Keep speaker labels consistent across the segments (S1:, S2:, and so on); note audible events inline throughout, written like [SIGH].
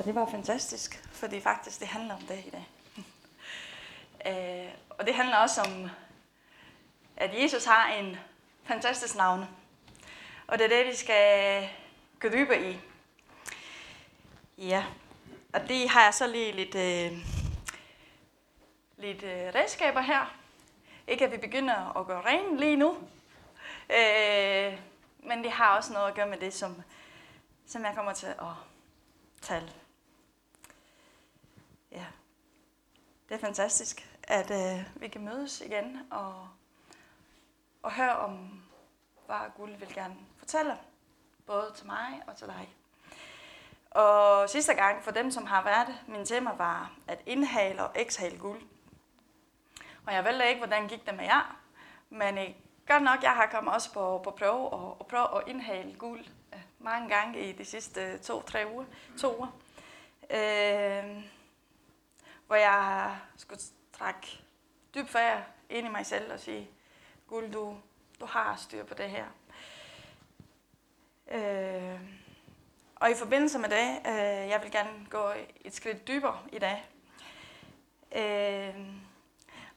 S1: Og det var fantastisk, fordi faktisk det handler om det i dag. [LAUGHS] øh, og det handler også om, at Jesus har en fantastisk navn. Og det er det, vi skal gå dybere i. Ja, og det har jeg så lige lidt, øh, lidt øh, redskaber her. Ikke at vi begynder at gøre ren lige nu, øh, men det har også noget at gøre med det, som, som jeg kommer til at tale. Ja, det er fantastisk, at øh, vi kan mødes igen og, og høre om, hvad Guld vil gerne fortælle, både til mig og til dig. Og sidste gang, for dem, som har været min tema var at indhale og exhale guld. Og jeg ved ikke, hvordan gik det med jer, men øh, godt nok, jeg har kommet også på, på prøve og, og prøve at indhale guld øh, mange gange i de sidste to-tre uger. To uger. Øh, hvor jeg skulle trække dybt vejr ind i mig selv og sige, guld, du, du har styr på det her. Øh, og i forbindelse med det, øh, jeg vil gerne gå et skridt dybere i dag. Øh,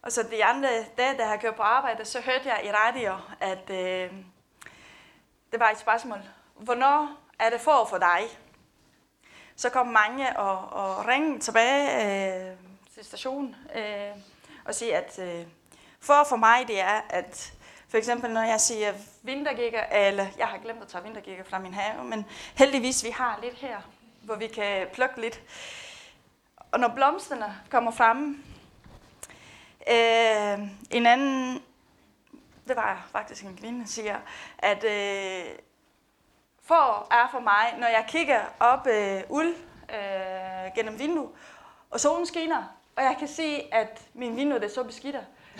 S1: og så de andre dage, da jeg kørte på arbejde, så hørte jeg i radio, at øh, det var et spørgsmål. Hvornår er det for for dig? Så kom mange og, og ringede tilbage øh, til stationen øh, og sige, at øh, for for mig det er, at for eksempel når jeg siger vintergækker, eller jeg har glemt at tage vintergækker fra min have, men heldigvis vi har lidt her, hvor vi kan plukke lidt. Og når blomsterne kommer frem, øh, en anden, det var faktisk en kvinde, siger, at øh, for er for mig, når jeg kigger op øh, uld øh, gennem vinduet, og solen skinner, og jeg kan se, at min vindue er så beskidt,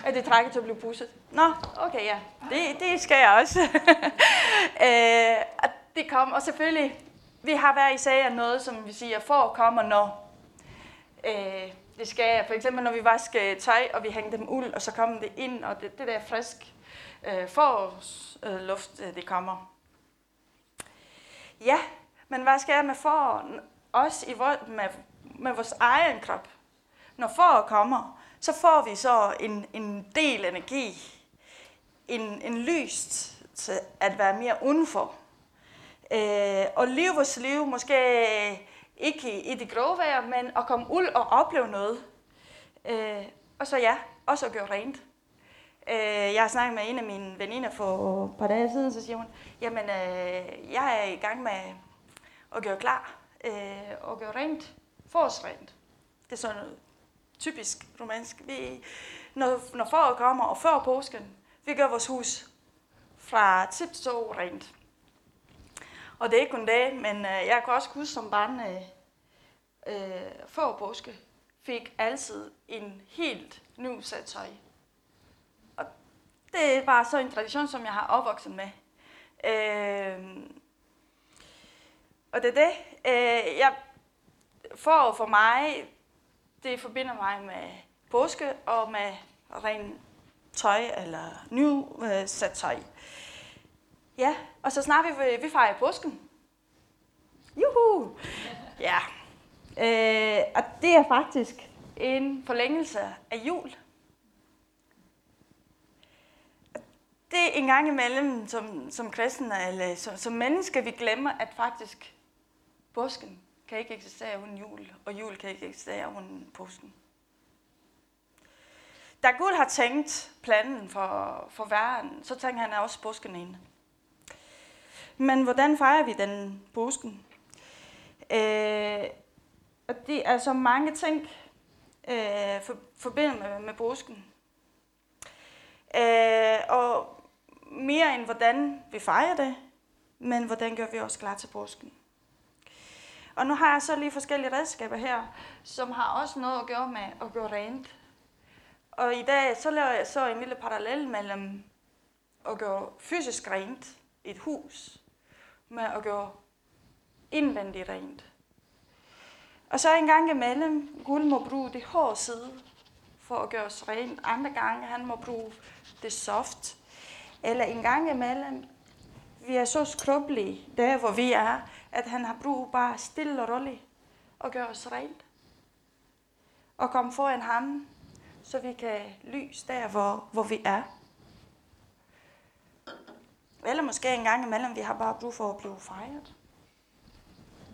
S1: at det trækker til at blive pusset. Nå, okay, ja. Det, det skal jeg også. [LAUGHS] øh, og det kom, og selvfølgelig, vi har hver især noget, som vi siger, for kommer når. Øh, det skal, for eksempel når vi vasker tøj, og vi hænger dem uld, og så kommer det ind, og det, det der frisk øh, forårsluft, øh, det kommer. Ja, men hvad skal jeg med for os i vores, med, med vores egen krop? Når foråret kommer, så får vi så en, en del energi, en, en lyst til at være mere udenfor. Øh, og leve vores liv måske ikke i det grove vejr, men at komme ud og opleve noget. Øh, og så ja, også at gøre rent. Øh, jeg har snakket med en af mine veninder for et par dage siden, så siger hun, jamen øh, jeg er i gang med at gøre klar øh, og gøre rent, forårsrent. Det er sådan noget typisk romansk. Vi, når, når foråret kommer, og før påsken, vi gør vores hus fra tip til rent. Og det er ikke kun det, men øh, jeg kan også huske som barn, øh, øh, før påske, fik altid en helt ny sæt tøj. Og det er bare så en tradition, som jeg har opvokset med. Øh, og det er det. Øh, jeg, for for mig, det forbinder mig med påske og med ren tøj eller ny øh, sæt tøj. Ja, og så snart vi, vi fejrer påsken. Juhu! Ja. Øh, og det er faktisk en forlængelse af jul. Det er en gang imellem som, som kristne eller som, som mennesker, vi glemmer, at faktisk påsken kan ikke eksistere uden jul, og jul kan ikke eksistere uden påsken. Da Gud har tænkt planen for, for verden, så tænker han også påsken ind. Men hvordan fejrer vi den påsken? Øh, og det er så mange ting øh, for, forbindet med, med påsken. Øh, og mere end hvordan vi fejrer det, men hvordan gør vi os klar til påsken. Og nu har jeg så lige forskellige redskaber her, som har også noget at gøre med at gøre rent. Og i dag så laver jeg så en lille parallel mellem at gøre fysisk rent i et hus, med at gøre indvendigt rent. Og så en gang imellem, Gud må bruge det hårde side for at gøre os rent. Andre gange, han må bruge det soft. Eller en gang imellem, vi er så skrubbelige, der hvor vi er, at han har brug bare stille og roligt og gøre os rent. Og komme foran ham, så vi kan lys der, hvor, hvor vi er. Eller måske en gang imellem, vi har bare brug for at blive fejret.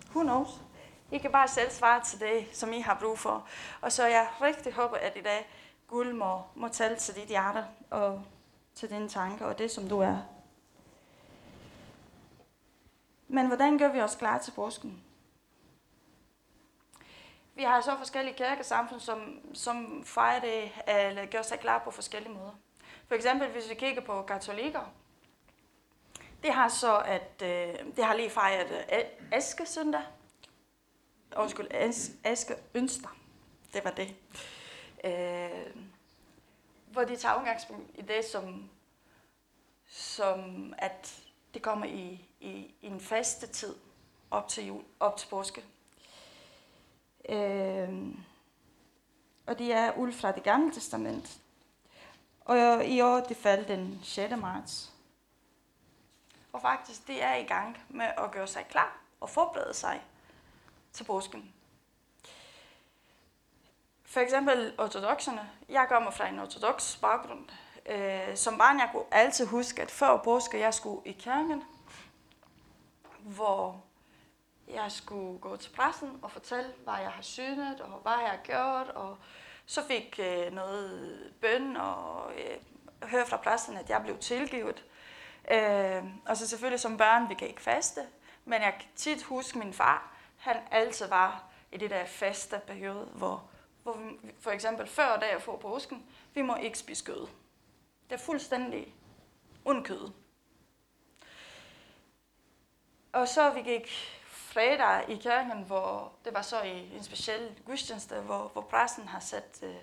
S1: Who knows? I kan bare selv svare til det, som I har brug for. Og så jeg rigtig håber, at i dag guld må, må tale til dit hjerte og til dine tanker og det, som du er. Men hvordan gør vi os klar til påsken? Vi har så forskellige kirkesamfund, som, som fejrer det, eller gør sig klar på forskellige måder. For eksempel, hvis vi kigger på katolikker, det har så, at øh, det har lige fejret øh, Aske søndag. Undskyld, Aske Ønster. Det var det. Øh, hvor de tager udgangspunkt i det, som, som at det kommer i, i, i en faste tid op til jul, op til påske. Øh, og det er ud fra det gamle testament. Og i år, det faldt den 6. marts. Og faktisk, det er i gang med at gøre sig klar og forberede sig til påsken. For eksempel ortodoxerne. Jeg kommer fra en ortodox baggrund. Øh, som barn, jeg kunne altid huske, at før påske, jeg skulle i kirken, hvor jeg skulle gå til pressen og fortælle, hvad jeg har synet og hvad jeg har gjort. Og så fik øh, noget bøn og øh, høre fra pressen, at jeg blev tilgivet. Øh, og så selvfølgelig som børn, vi kan ikke faste, men jeg kan tit huske min far, han altid var i det der faste periode, hvor, hvor vi, for eksempel før dag får påsken, vi må ikke spise kød. Det er fuldstændig undkød. Og så vi gik fredag i kirken, hvor det var så i en speciel gudstjeneste, hvor, hvor præsten har sat øh,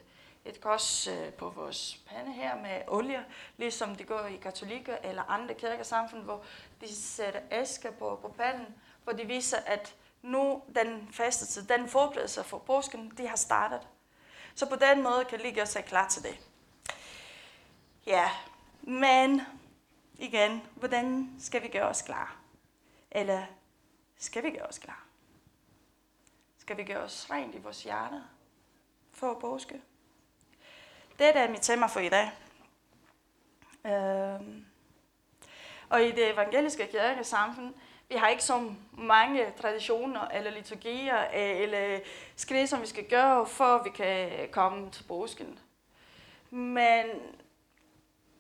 S1: et kors øh, på vores pande her med olie, ligesom det går i katolikker eller andre kirkesamfund, hvor de sætter aske på, på panden, hvor de viser, at nu den faste tid, den forberedelse for påsken, de har startet. Så på den måde kan lige gøre sig klar til det. Ja, men igen, hvordan skal vi gøre os klar? Eller skal vi gøre os klar? Skal vi gøre os rent i vores hjerte for påske? Det er mit tema for i dag. Øhm. Og i det evangeliske kirkesamfund, vi har ikke så mange traditioner eller liturgier eller skridt, som vi skal gøre, for vi kan komme til påsken. Men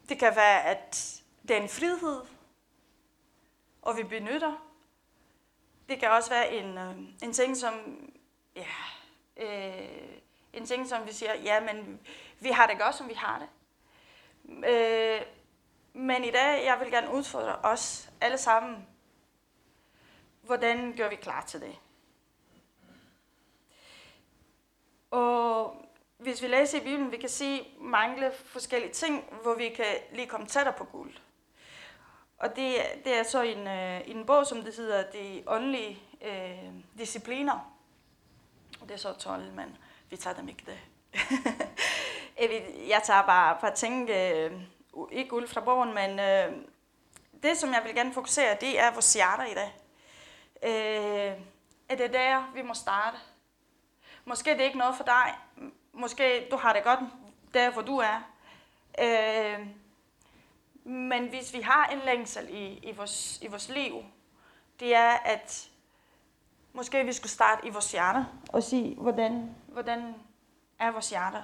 S1: det kan være, at det er en frihed, og vi benytter. Det kan også være en, øh, en ting, som ja, øh, en ting, som vi siger, ja, men vi har det godt, som vi har det. Øh, men i dag, jeg vil gerne udfordre os alle sammen. Hvordan gør vi klar til det? Og hvis vi læser i Bibelen, vi kan se mange forskellige ting, hvor vi kan lige komme tættere på guld. Og det, det er så en, øh, en bog, som det hedder De åndelige øh, discipliner. Og det er så 12, men vi tager dem ikke det. [LAUGHS] jeg tager bare for at tænke, øh, ikke ud fra bogen, men øh, det, som jeg vil gerne fokusere, det er vores hjerter i dag. Øh, er det der, vi må starte? Måske det er ikke noget for dig. Måske du har det godt der, hvor du er. Øh, men hvis vi har en længsel i, i, vores, i vores liv, det er, at måske vi skulle starte i vores hjerte og sige, hvordan, hvordan er vores hjerter.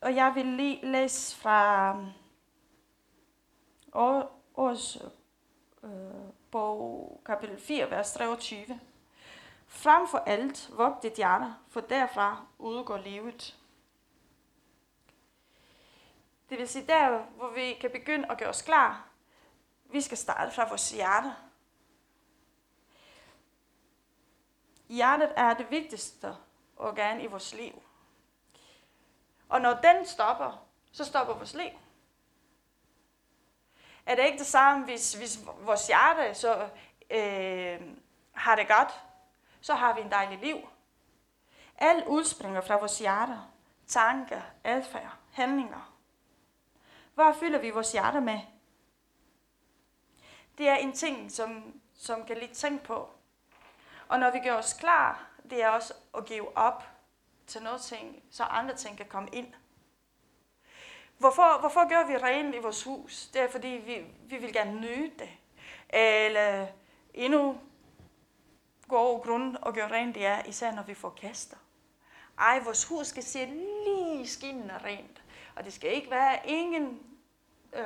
S1: Og jeg vil lige læse fra års øh, bog, kapitel 4, vers 23. Frem for alt, vogt dit hjerte, for derfra udgår livet. Det vil sige, der hvor vi kan begynde at gøre os klar, vi skal starte fra vores hjerte. Hjertet er det vigtigste organ i vores liv. Og når den stopper, så stopper vores liv. Er det ikke det samme, hvis, hvis vores hjerte så øh, har det godt, så har vi en dejlig liv. Alt udspringer fra vores hjerter, tanker, adfærd, handlinger. Hvad fylder vi vores hjerter med? Det er en ting, som, som kan lidt tænke på. Og når vi gør os klar, det er også at give op til noget ting, så andre ting kan komme ind. Hvorfor, hvorfor gør vi rent i vores hus? Det er fordi, vi, vi vil gerne nyde det. Eller endnu god grund og gøre rent, det er især når vi får kaster. Ej, vores hus skal se lige skinnende rent. Og det skal ikke være ingen øh,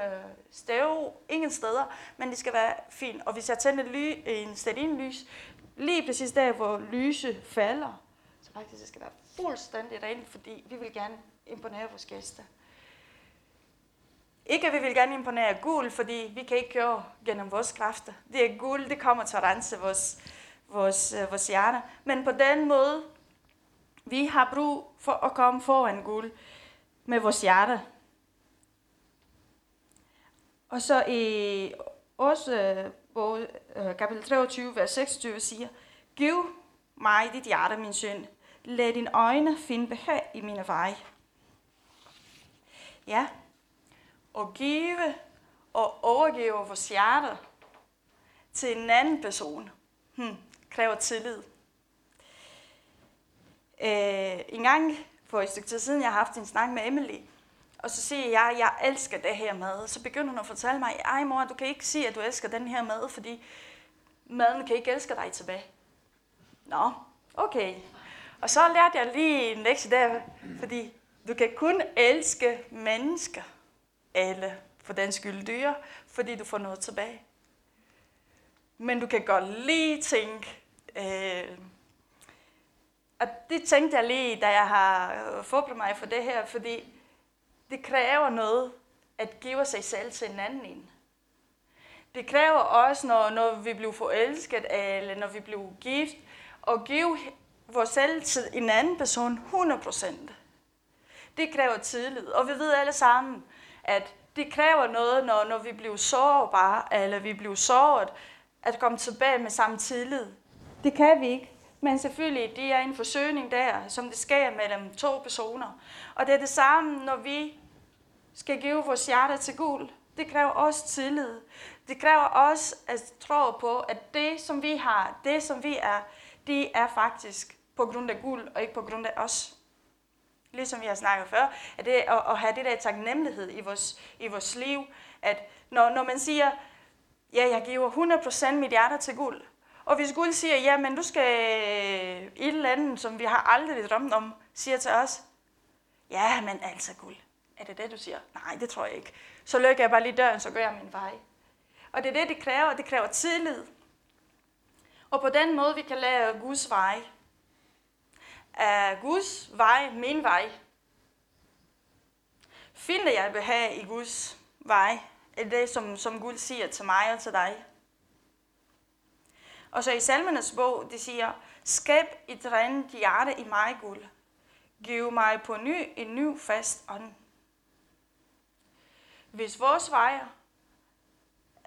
S1: stave, ingen steder, men det skal være fint. Og hvis jeg tænder ly, en lys, lige præcis der, hvor lyse falder, så faktisk det skal være fuldstændig rent, fordi vi vil gerne imponere vores gæster. Ikke at vi vil gerne imponere guld, fordi vi kan ikke køre gennem vores kræfter. Det er guld, det kommer til at rense vores, vores, øh, vores hjerter. Men på den måde, vi har brug for at komme foran guld med vores hjerte. Og så i også øh, hvor øh, kapitel 23, vers 26 siger, Giv mig dit hjerte, min søn. Lad dine øjne finde behag i mine veje. Ja, og give og overgive vores hjerte til en anden person, hmm, kræver tillid. Øh, en gang for et stykke tid siden, jeg har haft en snak med Emily, og så siger jeg, jeg elsker det her mad. Så begynder hun at fortælle mig, ej mor, du kan ikke sige, at du elsker den her mad, fordi maden kan ikke elske dig tilbage. Nå, okay. Og så lærte jeg lige en lektie der, fordi du kan kun elske mennesker, alle for den skyld dyr, fordi du får noget tilbage. Men du kan godt lige tænke, øh, og det tænkte jeg lige, da jeg har forberedt mig for det her, fordi det kræver noget at give sig selv til en anden en. Det kræver også, når, når vi bliver forelsket, eller når vi bliver gift, at give vores selv til en anden person 100%. Det kræver tillid, og vi ved alle sammen, at det kræver noget, når, når vi bliver sårbare, eller vi bliver såret, at komme tilbage med samme tillid. Det kan vi ikke. Men selvfølgelig, det er en forsøgning der, som det sker mellem to personer. Og det er det samme, når vi skal give vores hjerte til Gud. Det kræver også tillid. Det kræver også at tro på, at det, som vi har, det, som vi er, det er faktisk på grund af guld, og ikke på grund af os. Ligesom vi har snakket før, at det at, at have det der taknemmelighed i vores, i vores liv, at når, når man siger, ja, jeg giver 100% mit hjerte til guld, og hvis Gud siger, ja, men du skal øh, et eller andet, som vi har aldrig drømt om, siger til os, ja, men altså Gud, er det det, du siger? Nej, det tror jeg ikke. Så lukker jeg bare lige døren, så gør jeg min vej. Og det er det, det kræver. Det kræver tillid. Og på den måde, vi kan lære Guds vej. Er Guds vej min vej? Finder jeg behag i Guds vej? Er det, som, som Gud siger til mig og til dig? Og så i salmenes bog, det siger, skab et rent hjerte i mig, Gud. Giv mig på ny en ny fast ånd. Hvis vores veje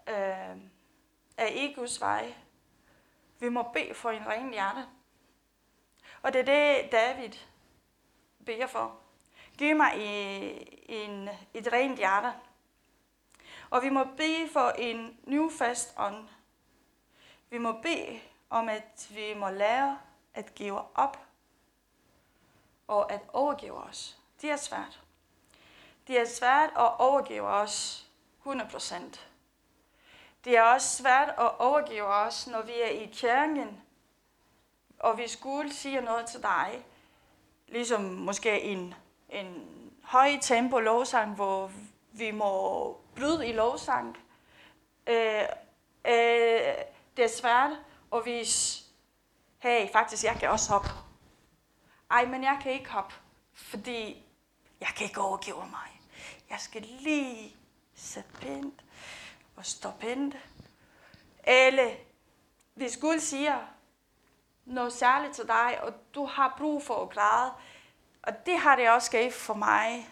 S1: øh, er ikke Guds veje, vi må bede for en ren hjerte. Og det er det, David beder for. Giv mig en, et rent hjerte. Og vi må bede for en ny fast ånd. Vi må bede om, at vi må lære at give op og at overgive os. Det er svært. Det er svært at overgive os 100%. Det er også svært at overgive os, når vi er i kirken, og vi skulle sige noget til dig, ligesom måske en, en høj tempo lovsang, hvor vi må bryde i lovsang. Øh, øh, det er svært at vise, hey, faktisk, jeg kan også hoppe. Ej, men jeg kan ikke hoppe, fordi jeg kan ikke overgive mig. Jeg skal lige sætte pind og stå pent. Eller hvis Gud siger noget særligt til dig, og du har brug for at græde, og det har det også sket for mig.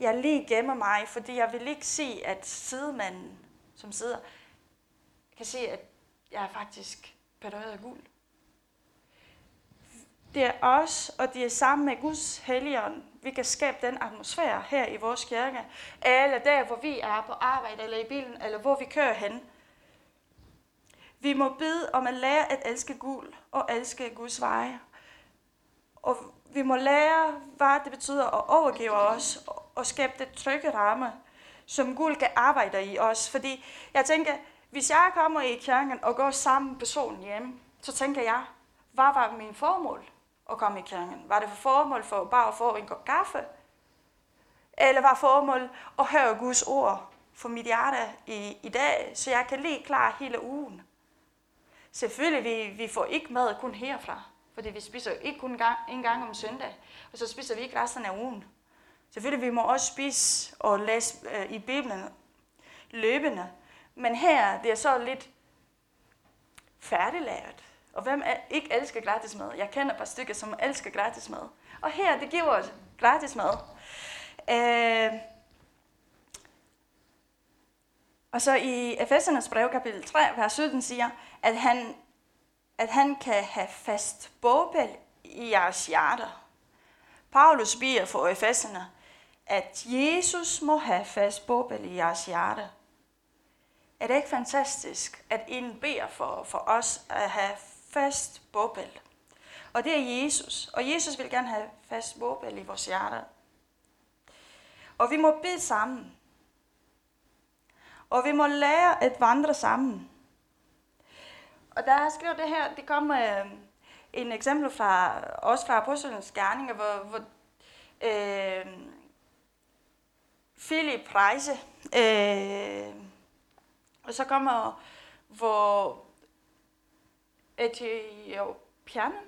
S1: Jeg lige gemmer mig, fordi jeg vil ikke se, at sidemanden, som sidder, kan se, at jeg er faktisk berøvet af guld. Det er os, og det er sammen med Guds helligånd, vi kan skabe den atmosfære her i vores kirke, eller der, hvor vi er på arbejde, eller i bilen, eller hvor vi kører hen. Vi må bede om at lære at elske guld og elske Guds veje. Og vi må lære, hvad det betyder at overgive os og skabe det trygge ramme, som guld kan arbejde i os. Fordi jeg tænker, hvis jeg kommer i kirken og går sammen med personen hjemme, så tænker jeg, hvad var min formål at komme i kirken? Var det for formål for bare at få en kop kaffe? Eller var formål at høre Guds ord for mit hjerte i, i dag, så jeg kan lige klar hele ugen? Selvfølgelig, vi, vi får ikke mad kun herfra, fordi vi spiser ikke kun gang, en gang om søndag, og så spiser vi ikke resten af ugen. Selvfølgelig, vi må også spise og læse øh, i Bibelen løbende, men her, det er så lidt færdiglært. Og hvem er, ikke elsker gratis mad? Jeg kender et par stykker, som elsker gratis mad. Og her, det giver os gratis mad. Øh, og så i Efesernes brev, kapitel 3, vers 17, siger, at han, at han kan have fast bogpæl i jeres hjerter. Paulus bier for Efeserne, at Jesus må have fast bogpæl i jeres hjerte. Er det ikke fantastisk, at en beder for, for os at have fast bogpæl? Og det er Jesus. Og Jesus vil gerne have fast bogpæl i vores hjerter. Og vi må bede sammen. Og vi må lære at vandre sammen. Og der har skrevet det her, det kommer øh, en eksempel fra, også fra Apostlenes Gerninger, hvor, hvor øh, Philip Reise, øh, så kommer, hvor Etiopianen,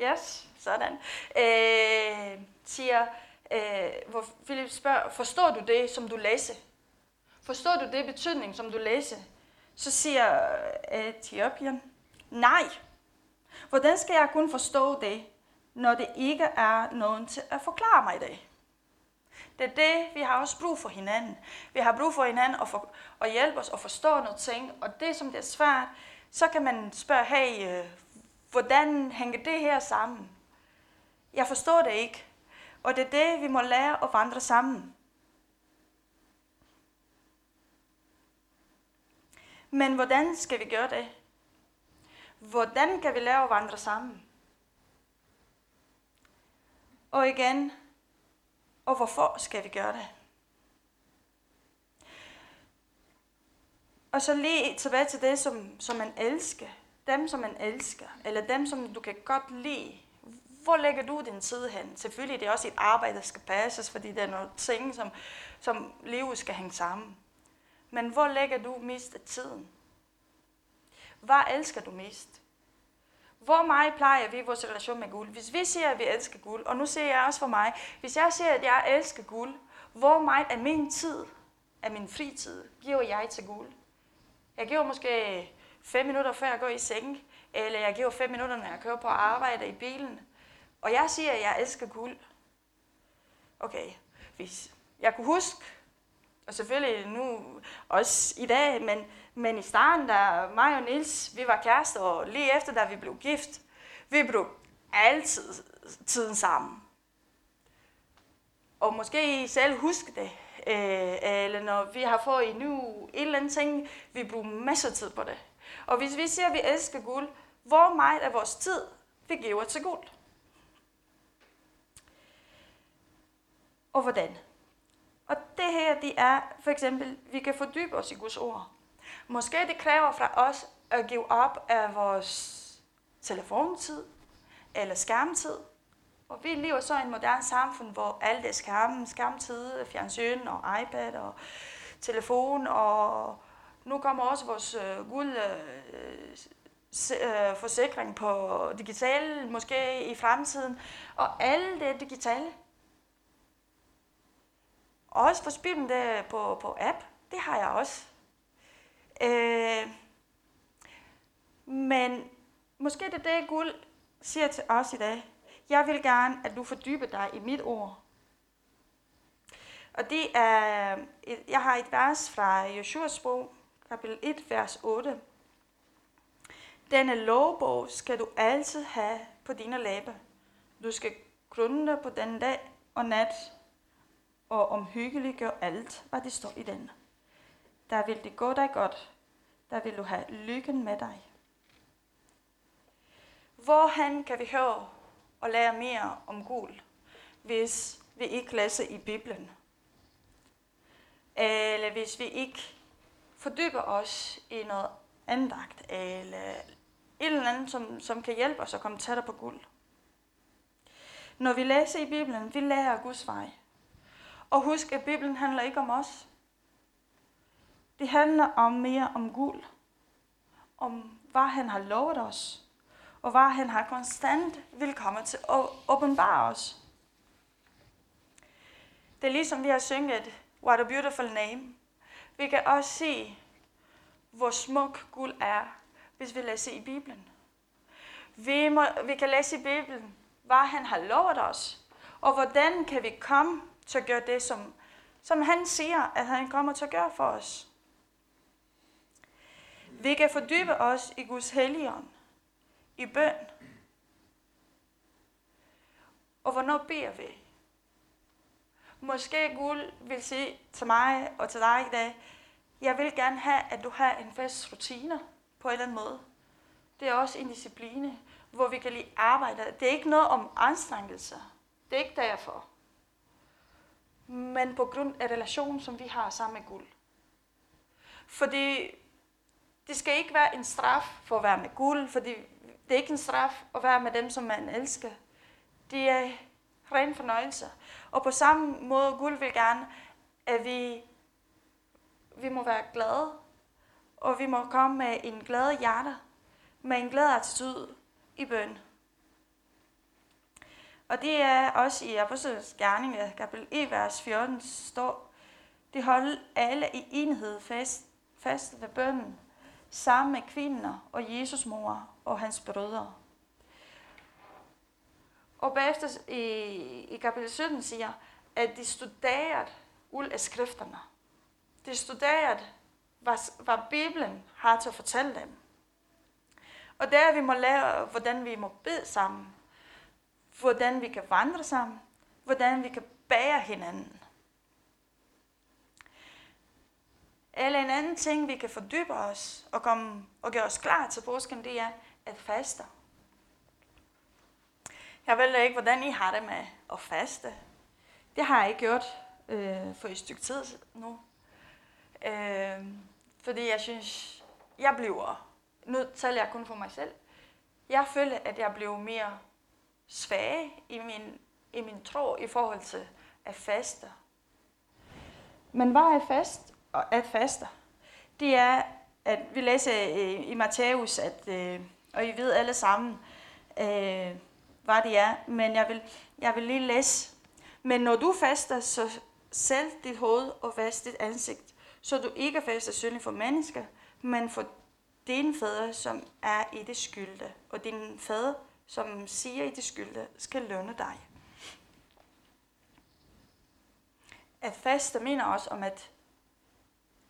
S1: yes, sådan, øh, siger, øh, hvor Philip spørger, forstår du det, som du læser? Forstår du det betydning, som du læser? Så siger øh, Etiopien, nej. Hvordan skal jeg kun forstå det, når det ikke er nogen til at forklare mig det? Det er det, vi har også brug for hinanden. Vi har brug for hinanden og, for, og hjælpe os og forstå noget ting, og det, som det er svært, så kan man spørge, hey, øh, hvordan hænger det her sammen? Jeg forstår det ikke. Og det er det, vi må lære at vandre sammen. Men hvordan skal vi gøre det? Hvordan kan vi lære at vandre sammen? Og igen, og hvorfor skal vi gøre det? Og så lige tilbage til det, som, som man elsker. Dem, som man elsker, eller dem, som du kan godt lide. Hvor lægger du din tid hen? Selvfølgelig det er også et arbejde, der skal passes, fordi det er nogle ting, som, som livet skal hænge sammen. Men hvor lægger du mest af tiden? Hvad elsker du mest? Hvor meget plejer vi vores relation med guld? Hvis vi siger, at vi elsker guld, og nu ser jeg også for mig, hvis jeg siger, at jeg elsker guld, hvor meget af min tid, af min fritid, giver jeg til guld? Jeg giver måske 5 minutter, før jeg går i seng, eller jeg giver 5 minutter, når jeg kører på arbejde i bilen. Og jeg siger, at jeg elsker guld. Okay, hvis jeg kunne huske, og selvfølgelig nu også i dag, men, men i starten, da mig og Nils, vi var kærester, og lige efter, da vi blev gift, vi blev altid tiden sammen. Og måske I selv huske det, øh, eller når vi har fået en ny et eller andet ting, vi bruger masser af tid på det. Og hvis vi siger, at vi elsker guld, hvor meget af vores tid vi giver til guld? Og hvordan? Og det her, det er for eksempel, vi kan fordybe os i Guds ord. Måske det kræver fra os at give op af vores telefontid eller skærmtid. Og vi lever så i en moderne samfund, hvor alt er skærm, skærmtid, fjernsyn og iPad og telefon. Og nu kommer også vores øh, guld øh, øh, forsikring på digital, måske i fremtiden. Og alle det digitale, og også for spillet det på, på app. Det har jeg også. Øh, men måske det er det, Guld siger til os i dag. Jeg vil gerne, at du fordyber dig i mit ord. Og det er, øh, jeg har et vers fra Joshuas bog, kapitel 1, vers 8. Denne lovbog skal du altid have på dine læber. Du skal grunde på den dag og nat, og omhyggeliggør alt, hvad det står i den. Der vil det gå dig godt. der vil du have lykken med dig. Hvorhen kan vi høre og lære mere om Gud, hvis vi ikke læser i Bibelen? Eller hvis vi ikke fordyber os i noget andagt, eller et eller andet, som, som kan hjælpe os at komme tættere på Gud. Når vi læser i Bibelen, vi lærer Guds vej. Og husk, at Bibelen handler ikke om os. Det handler om mere om Gud. Om hvad han har lovet os. Og hvad han har konstant vil komme til at åbenbare os. Det er ligesom vi har synget What a Beautiful Name. Vi kan også se, hvor smuk Gud er, hvis vi læser i Bibelen. Vi, må, vi kan læse i Bibelen, hvad han har lovet os, og hvordan kan vi komme til at gøre det, som, som han siger, at han kommer til at gøre for os. Vi kan fordybe os i Guds helligånd, i bøn. Og hvornår beder vi? Måske Gud vil sige til mig og til dig i dag, jeg vil gerne have, at du har en fast rutine på en eller anden måde. Det er også en discipline, hvor vi kan lige arbejde. Det er ikke noget om anstrengelse. Det er ikke derfor. Men på grund af relationen, som vi har sammen med Gud. Fordi det skal ikke være en straf for at være med Gud, fordi det er ikke en straf at være med dem, som man elsker. Det er ren fornøjelse. Og på samme måde, Gud vil gerne, at vi, vi må være glade, og vi må komme med en glad hjerte, med en glad attitude i bøn. Og det er også i Apostlenes Gerning, kapitel 1, vers 14, står, det holdt alle i enhed fast, fast ved bønnen, sammen med kvinder og Jesus mor og hans brødre. Og bagefter i, i kapitel 17 siger, at de studerede ud af skrifterne. De studerede, hvad, hvad Bibelen har til at fortælle dem. Og der vi må lære, hvordan vi må bede sammen, hvordan vi kan vandre sammen, hvordan vi kan bære hinanden. Eller en anden ting, vi kan fordybe os og, komme, og gøre os klar til påsken, det er at faste. Jeg ved ikke, hvordan I har det med at faste. Det har jeg ikke gjort øh, for et stykke tid nu. Øh, fordi jeg synes, jeg bliver, nu taler jeg kun for mig selv, jeg føler, at jeg blev mere svag i min, i min tro i forhold til at faste. Men hvad er fast og at faste? Det er, at vi læser i, i Matthæus, at, øh, og I ved alle sammen, øh, hvad det er, men jeg vil, jeg vil lige læse. Men når du faster, så selv dit hoved og vask dit ansigt, så du ikke faster synlig for mennesker, men for din fader, som er i det skylde, og din fader, som siger i de skylde, skal lønne dig. At faste mener også om, at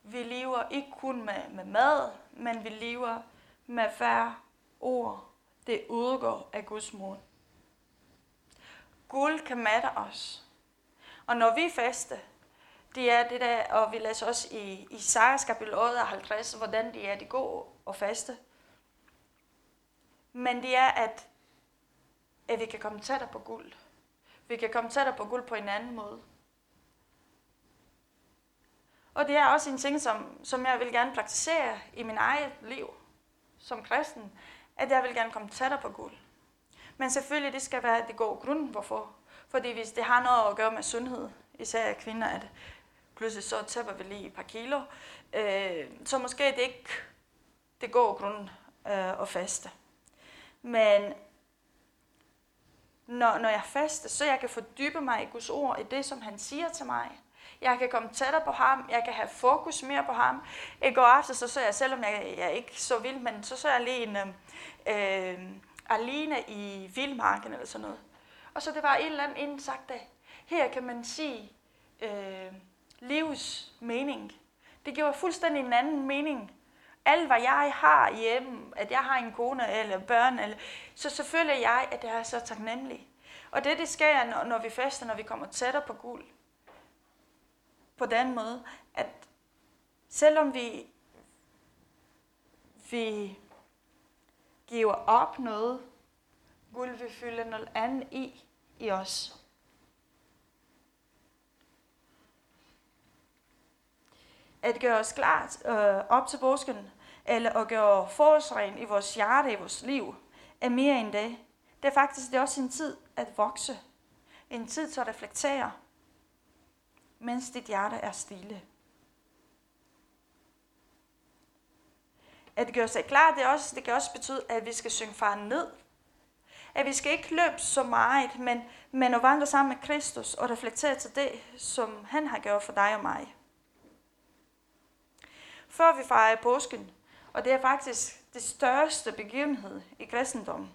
S1: vi lever ikke kun med, med mad, men vi lever med hver ord, det udgår af Guds mod. Guld kan matte os. Og når vi faste, det er det der, og vi læser også i Isaias kapitel 58, hvordan det er, det går og faste. Men det er, at, at vi kan komme tættere på guld. Vi kan komme tættere på guld på en anden måde. Og det er også en ting, som, som jeg vil gerne praktisere i min eget liv som kristen, at jeg vil gerne komme tættere på guld. Men selvfølgelig, det skal være det gode grund, hvorfor. Fordi hvis det har noget at gøre med sundhed, især af kvinder, at pludselig så taber vi lige et par kilo, øh, så måske det ikke det går grund øh, at faste. Men når, når jeg faster, så jeg kan fordybe mig i Guds ord, i det, som han siger til mig. Jeg kan komme tættere på ham, jeg kan have fokus mere på ham. I går aftes, så så jeg, selvom jeg, jeg ikke så vild, men så så jeg lige en, øh, øh alene i vildmarken eller sådan noget. Og så det var et eller andet sagt, af, her kan man sige øh, livs mening. Det giver fuldstændig en anden mening. Alt hvad jeg har hjemme, at jeg har en kone eller børn, eller, så selvfølgelig jeg, at jeg er så taknemmelig. Og det, det sker, når, når vi fester, når vi kommer tættere på guld. På den måde, at selvom vi, vi giver op noget, guld vil fylde noget andet i, i os. At gøre os klart øh, op til påsken, eller at gøre forårsregn i vores hjerte, i vores liv, er mere end det. Det er faktisk det er også en tid at vokse. En tid til at reflektere, mens dit hjerte er stille. At gøre sig klar, det, er også, det kan også betyde, at vi skal synge far ned. At vi skal ikke løbe så meget, men, men at vandre sammen med Kristus og reflektere til det, som han har gjort for dig og mig. Før vi fejrer påsken, og det er faktisk det største begivenhed i kristendommen.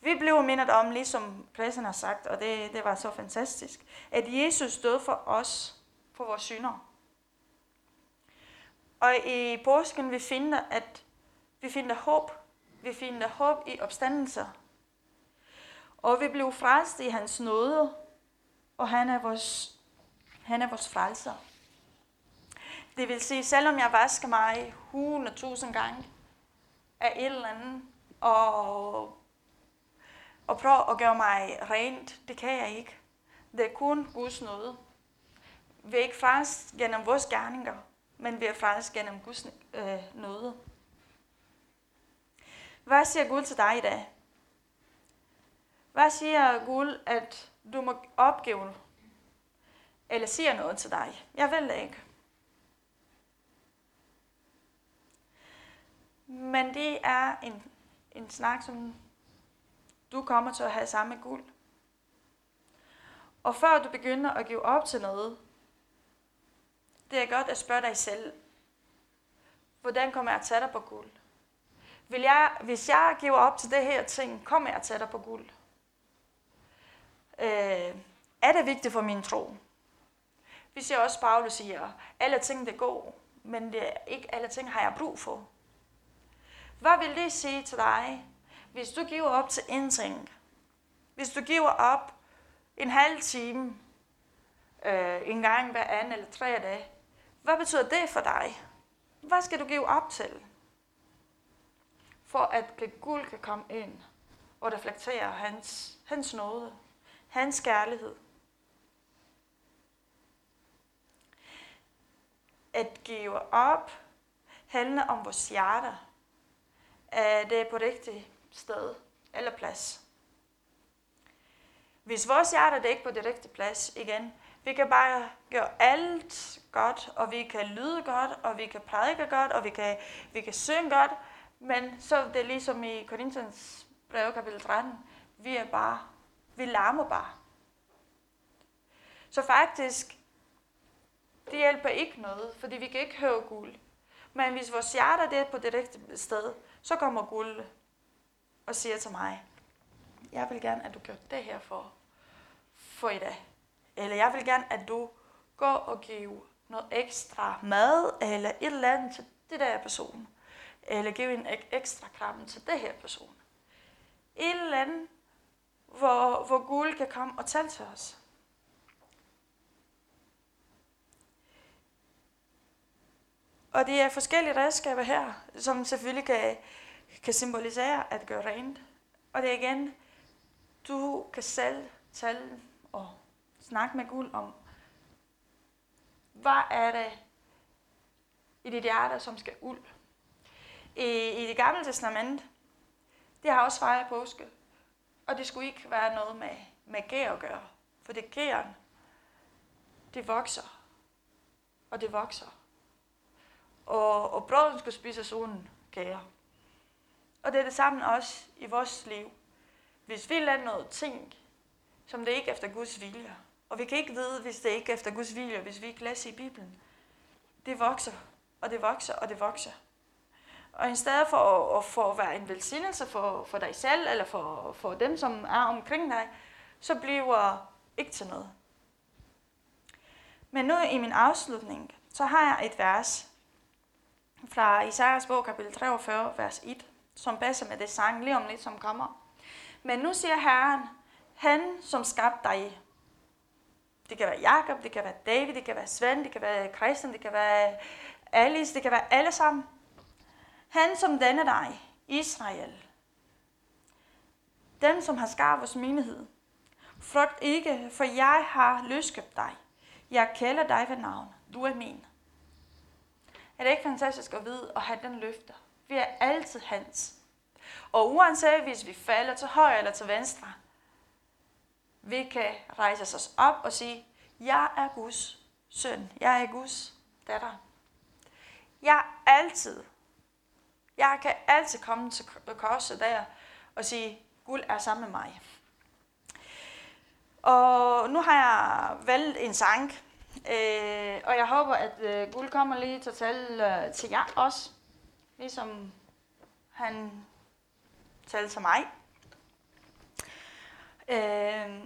S1: Vi blev mindet om, ligesom præsen har sagt, og det, det var så fantastisk, at Jesus døde for os, for vores synder. Og i påsken vi finder, at vi finder håb. Vi finder håb i opstandelser. Og vi blev frelst i hans nåde, og han er vores, han er vores frelser. Det vil sige, selvom jeg vasker mig 100.000 gange af et eller andet, og, og prøver at gøre mig rent, det kan jeg ikke. Det er kun Guds nåde. Vi er ikke frelst gennem vores gerninger, men vi er frelst gennem Guds øh, nåde. Hvad siger Gud til dig i dag? Hvad siger Gud, at du må opgive? Eller siger noget til dig? Jeg ved det ikke. Men det er en, en snak, som du kommer til at have samme guld. Og før du begynder at give op til noget, det er godt at spørge dig selv, hvordan kommer jeg at tage dig på guld? Vil jeg, hvis jeg giver op til det her ting, kommer jeg at tage dig på guld? Øh, er det vigtigt for min tro? Vi ser også, Paulus siger, alle ting det går, men det er ikke alle ting har jeg brug for. Hvad vil det sige til dig, hvis du giver op til en ting? Hvis du giver op en halv time, øh, en gang hver anden eller tre dage, hvad betyder det for dig? Hvad skal du give op til? For at Gud kan komme ind og reflektere hans, hans nåde, hans kærlighed. At give op handler om vores hjerter, at det er på rigtigt sted eller plads. Hvis vores hjerte er ikke på det rigtige plads igen, vi kan bare gøre alt godt, og vi kan lyde godt, og vi kan prædike godt, og vi kan, vi kan synge godt, men så det er det ligesom i Korinthians brev kapitel 13, vi er bare, vi larmer bare. Så faktisk, det hjælper ikke noget, fordi vi kan ikke høre guld. Men hvis vores hjerte er på det rigtige sted, så kommer Guld og siger til mig, jeg vil gerne, at du gør det her for, for i dag. Eller jeg vil gerne, at du går og giver noget ekstra mad, eller et eller andet til det der person. Eller giv en ekstra kram til det her person. Et eller andet, hvor, hvor Gud kan komme og tale til os. Og det er forskellige redskaber her, som selvfølgelig kan, kan symbolisere at gøre rent. Og det er igen, du kan selv tale og snakke med Gud om, hvad er det i dit hjerte, som skal ud. I, i det gamle testament, det har også fejret påske. Og det skulle ikke være noget med, med gær at gøre. For det gæren, det vokser. Og det vokser og, og brødet skal spises uden kære. Og det er det samme også i vores liv. Hvis vi lader noget ting, som det ikke er efter Guds vilje, og vi kan ikke vide, hvis det ikke er efter Guds vilje, hvis vi ikke læser i Bibelen, det vokser, og det vokser, og det vokser. Og i stedet for at, for at være en velsignelse for, for dig selv, eller for, for dem, som er omkring dig, så bliver ikke til noget. Men nu i min afslutning, så har jeg et vers, fra Isaias bog, kapitel 43, vers 1, som passer med det sang lige om lidt, som kommer. Men nu siger Herren, han som skabte dig. Det kan være Jakob, det kan være David, det kan være Svend, det kan være Christian, det kan være Alice, det kan være alle sammen. Han som danner dig, Israel, den som har skabt vores menighed. Frygt ikke, for jeg har løskøbt dig. Jeg kalder dig ved navn. Du er min. Er det ikke fantastisk at vide og have den løfter? Vi er altid hans. Og uanset hvis vi falder til højre eller til venstre, vi kan rejse os op og sige, jeg er Guds søn. Jeg er Guds datter. Jeg er altid, jeg kan altid komme til korset der og sige, Gud er sammen med mig. Og nu har jeg valgt en sang, øh, og jeg håber, at øh, Guld kommer lige til at tale øh, til jer også, ligesom han talte til mig. Øh,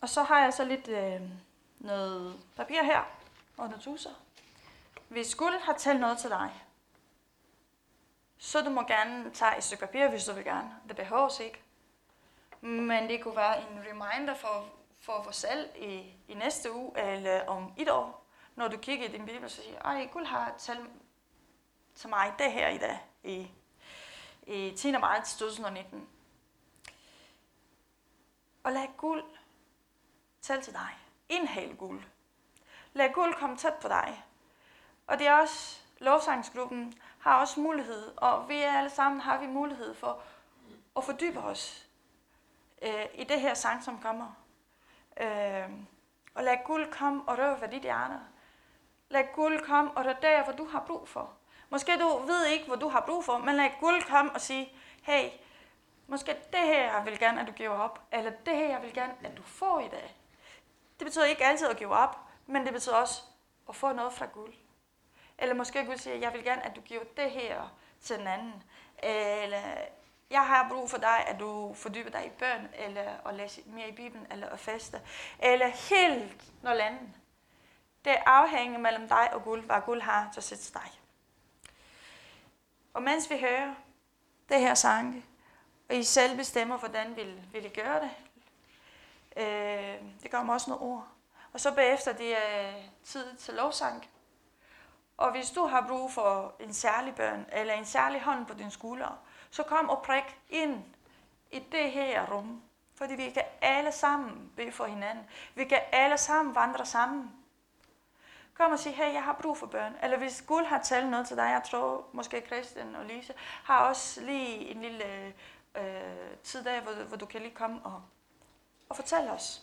S1: og så har jeg så lidt øh, noget papir her og noget tusser. Hvis Guld har talt noget til dig, så du må gerne tage et stykke papir, hvis du vil gerne. Det behøves ikke. Men det kunne være en reminder for, for at få salg i, i næste uge, eller om et år, når du kigger i din bibel så siger, ej, Gud har talt til mig det her i dag, i, i 10. marts 2019. Og lad guld tale til dig. Indhal guld. Lad guld komme tæt på dig. Og det er også, lovsangsgruppen har også mulighed, og vi alle sammen har vi mulighed for at fordybe os øh, i det her sang, som kommer. Øh, og lad guld komme og røre ved dit hjerte. Lad guld komme og røre der, hvor du har brug for. Måske du ved ikke, hvor du har brug for, men lad guld komme og sige, hey, måske det her, jeg vil gerne, at du giver op, eller det her, jeg vil gerne, at du får i dag. Det betyder ikke altid at give op, men det betyder også at få noget fra guld. Eller måske Gud siger, jeg vil gerne, at du giver det her til den anden. Eller jeg har brug for dig, at du fordyber dig i bøn, eller at læse mere i Bibelen, eller at feste. Eller helt noget andet. Det afhænger mellem dig og Gud, hvad Gud har til sit dig. Og mens vi hører det her sang, og I selv bestemmer, hvordan vil, vil I gøre det, øh, det kommer også nogle ord. Og så bagefter det er tid til lovsang. Og hvis du har brug for en særlig bøn, eller en særlig hånd på din skulder, så kom og prik ind i det her rum. Fordi vi kan alle sammen bede for hinanden. Vi kan alle sammen vandre sammen. Kom og sig, hey, jeg har brug for børn. Eller hvis Gud har talt noget til dig, jeg tror måske Christian og Lise har også lige en lille øh, øh tid af, hvor, hvor du kan lige komme og, og fortælle os.